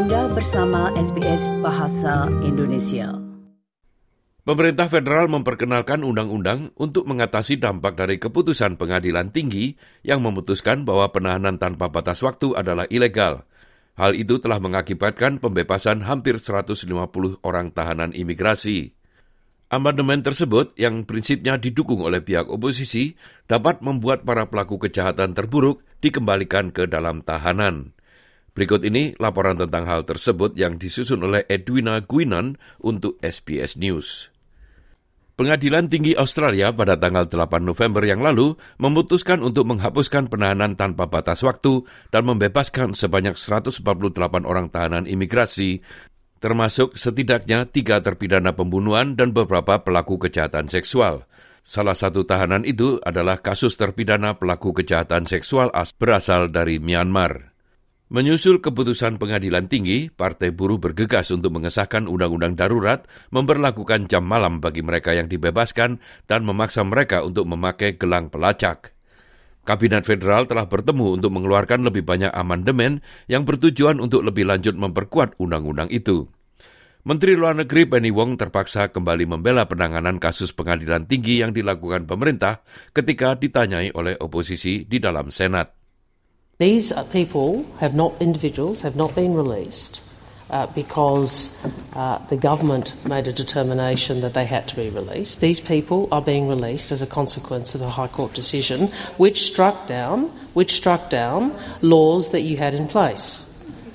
Anda bersama SBS Bahasa Indonesia. Pemerintah federal memperkenalkan undang-undang untuk mengatasi dampak dari keputusan pengadilan tinggi yang memutuskan bahwa penahanan tanpa batas waktu adalah ilegal. Hal itu telah mengakibatkan pembebasan hampir 150 orang tahanan imigrasi. Amandemen tersebut yang prinsipnya didukung oleh pihak oposisi dapat membuat para pelaku kejahatan terburuk dikembalikan ke dalam tahanan. Berikut ini laporan tentang hal tersebut yang disusun oleh Edwina Guinan untuk SBS News. Pengadilan Tinggi Australia pada tanggal 8 November yang lalu memutuskan untuk menghapuskan penahanan tanpa batas waktu dan membebaskan sebanyak 148 orang tahanan imigrasi termasuk setidaknya tiga terpidana pembunuhan dan beberapa pelaku kejahatan seksual. Salah satu tahanan itu adalah kasus terpidana pelaku kejahatan seksual as berasal dari Myanmar. Menyusul keputusan pengadilan tinggi, Partai Buruh bergegas untuk mengesahkan undang-undang darurat, memperlakukan jam malam bagi mereka yang dibebaskan, dan memaksa mereka untuk memakai gelang pelacak. Kabinet federal telah bertemu untuk mengeluarkan lebih banyak amandemen yang bertujuan untuk lebih lanjut memperkuat undang-undang itu. Menteri Luar Negeri Penny Wong terpaksa kembali membela penanganan kasus pengadilan tinggi yang dilakukan pemerintah ketika ditanyai oleh oposisi di dalam Senat. These people have not individuals have not been released. uh, because uh, the government made a determination that they had to be released. These people are being released as a consequence of the High Court decision, which struck down, which struck down laws that you had in place.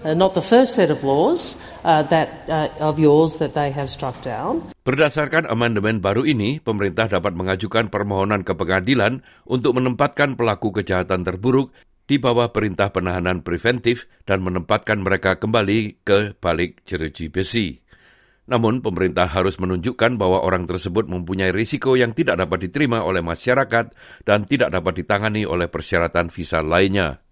Uh, not the first set of laws uh, that uh, of yours that they have struck down. Berdasarkan amandemen baru ini, pemerintah dapat mengajukan permohonan ke pengadilan untuk menempatkan pelaku kejahatan terburuk di bawah perintah penahanan preventif dan menempatkan mereka kembali ke balik jeruji besi. Namun pemerintah harus menunjukkan bahwa orang tersebut mempunyai risiko yang tidak dapat diterima oleh masyarakat dan tidak dapat ditangani oleh persyaratan visa lainnya.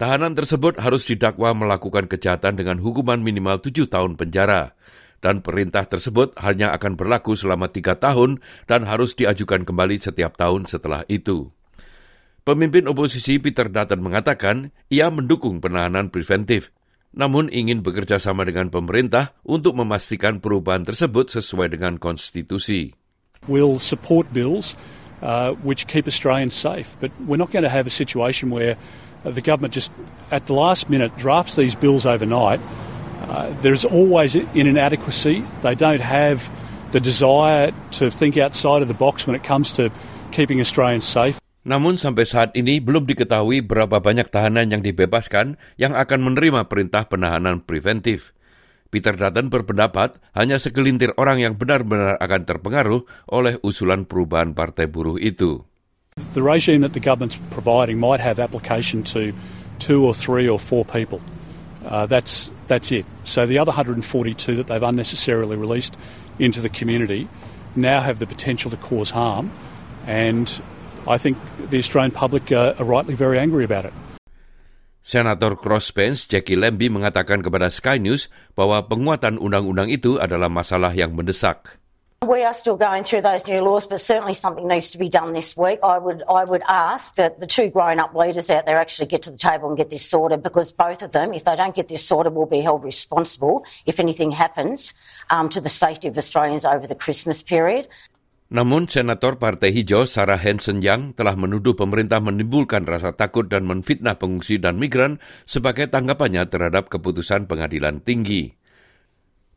Tahanan tersebut harus didakwa melakukan kejahatan dengan hukuman minimal tujuh tahun penjara dan perintah tersebut hanya akan berlaku selama tiga tahun dan harus diajukan kembali setiap tahun setelah itu. Pemimpin oposisi Peter Dutton mengatakan ia mendukung penahanan preventif, namun ingin bekerja sama dengan pemerintah untuk memastikan perubahan tersebut sesuai dengan konstitusi. We'll support bills uh, which keep Australians safe, but we're not going to have a situation where the government just at the last minute drafts these bills overnight. Uh, there's always an inadequacy. They don't have the desire to think outside of the box when it comes to keeping Australians safe. Namun sampai saat ini belum diketahui berapa banyak tahanan yang dibebaskan yang akan menerima perintah penahanan preventif. Peter Dutton berpendapat hanya segelintir orang yang benar-benar akan terpengaruh oleh usulan perubahan partai buruh itu. The regime that the government's providing might have application to two or three or four people. Uh, that's that's it. So the other 142 that they've unnecessarily released into the community now have the potential to cause harm, and I think the Australian public uh, are rightly very angry about it. Senator Crossbench Jackie Lambie mengatakan kepada Sky News bahwa penguatan undang-undang itu adalah masalah yang mendesak. We are still going through those new laws, but certainly something needs to be done this week. I would, I would ask that the two grown-up leaders out there actually get to the table and get this sorted, because both of them, if they don't get this sorted, will be held responsible if anything happens um, to the safety of Australians over the Christmas period. Namun, Senator Partai Hijau Sarah Hansen Young telah menuduh pemerintah menimbulkan rasa takut dan menfitnah pengungsi dan migran sebagai tanggapannya terhadap keputusan pengadilan tinggi.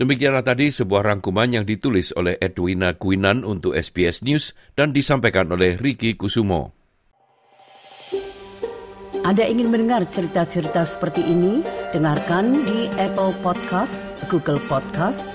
Demikianlah tadi sebuah rangkuman yang ditulis oleh Edwina Guinan untuk SBS News dan disampaikan oleh Ricky Kusumo. Anda ingin mendengar cerita-cerita seperti ini? Dengarkan di Apple Podcast, Google Podcast,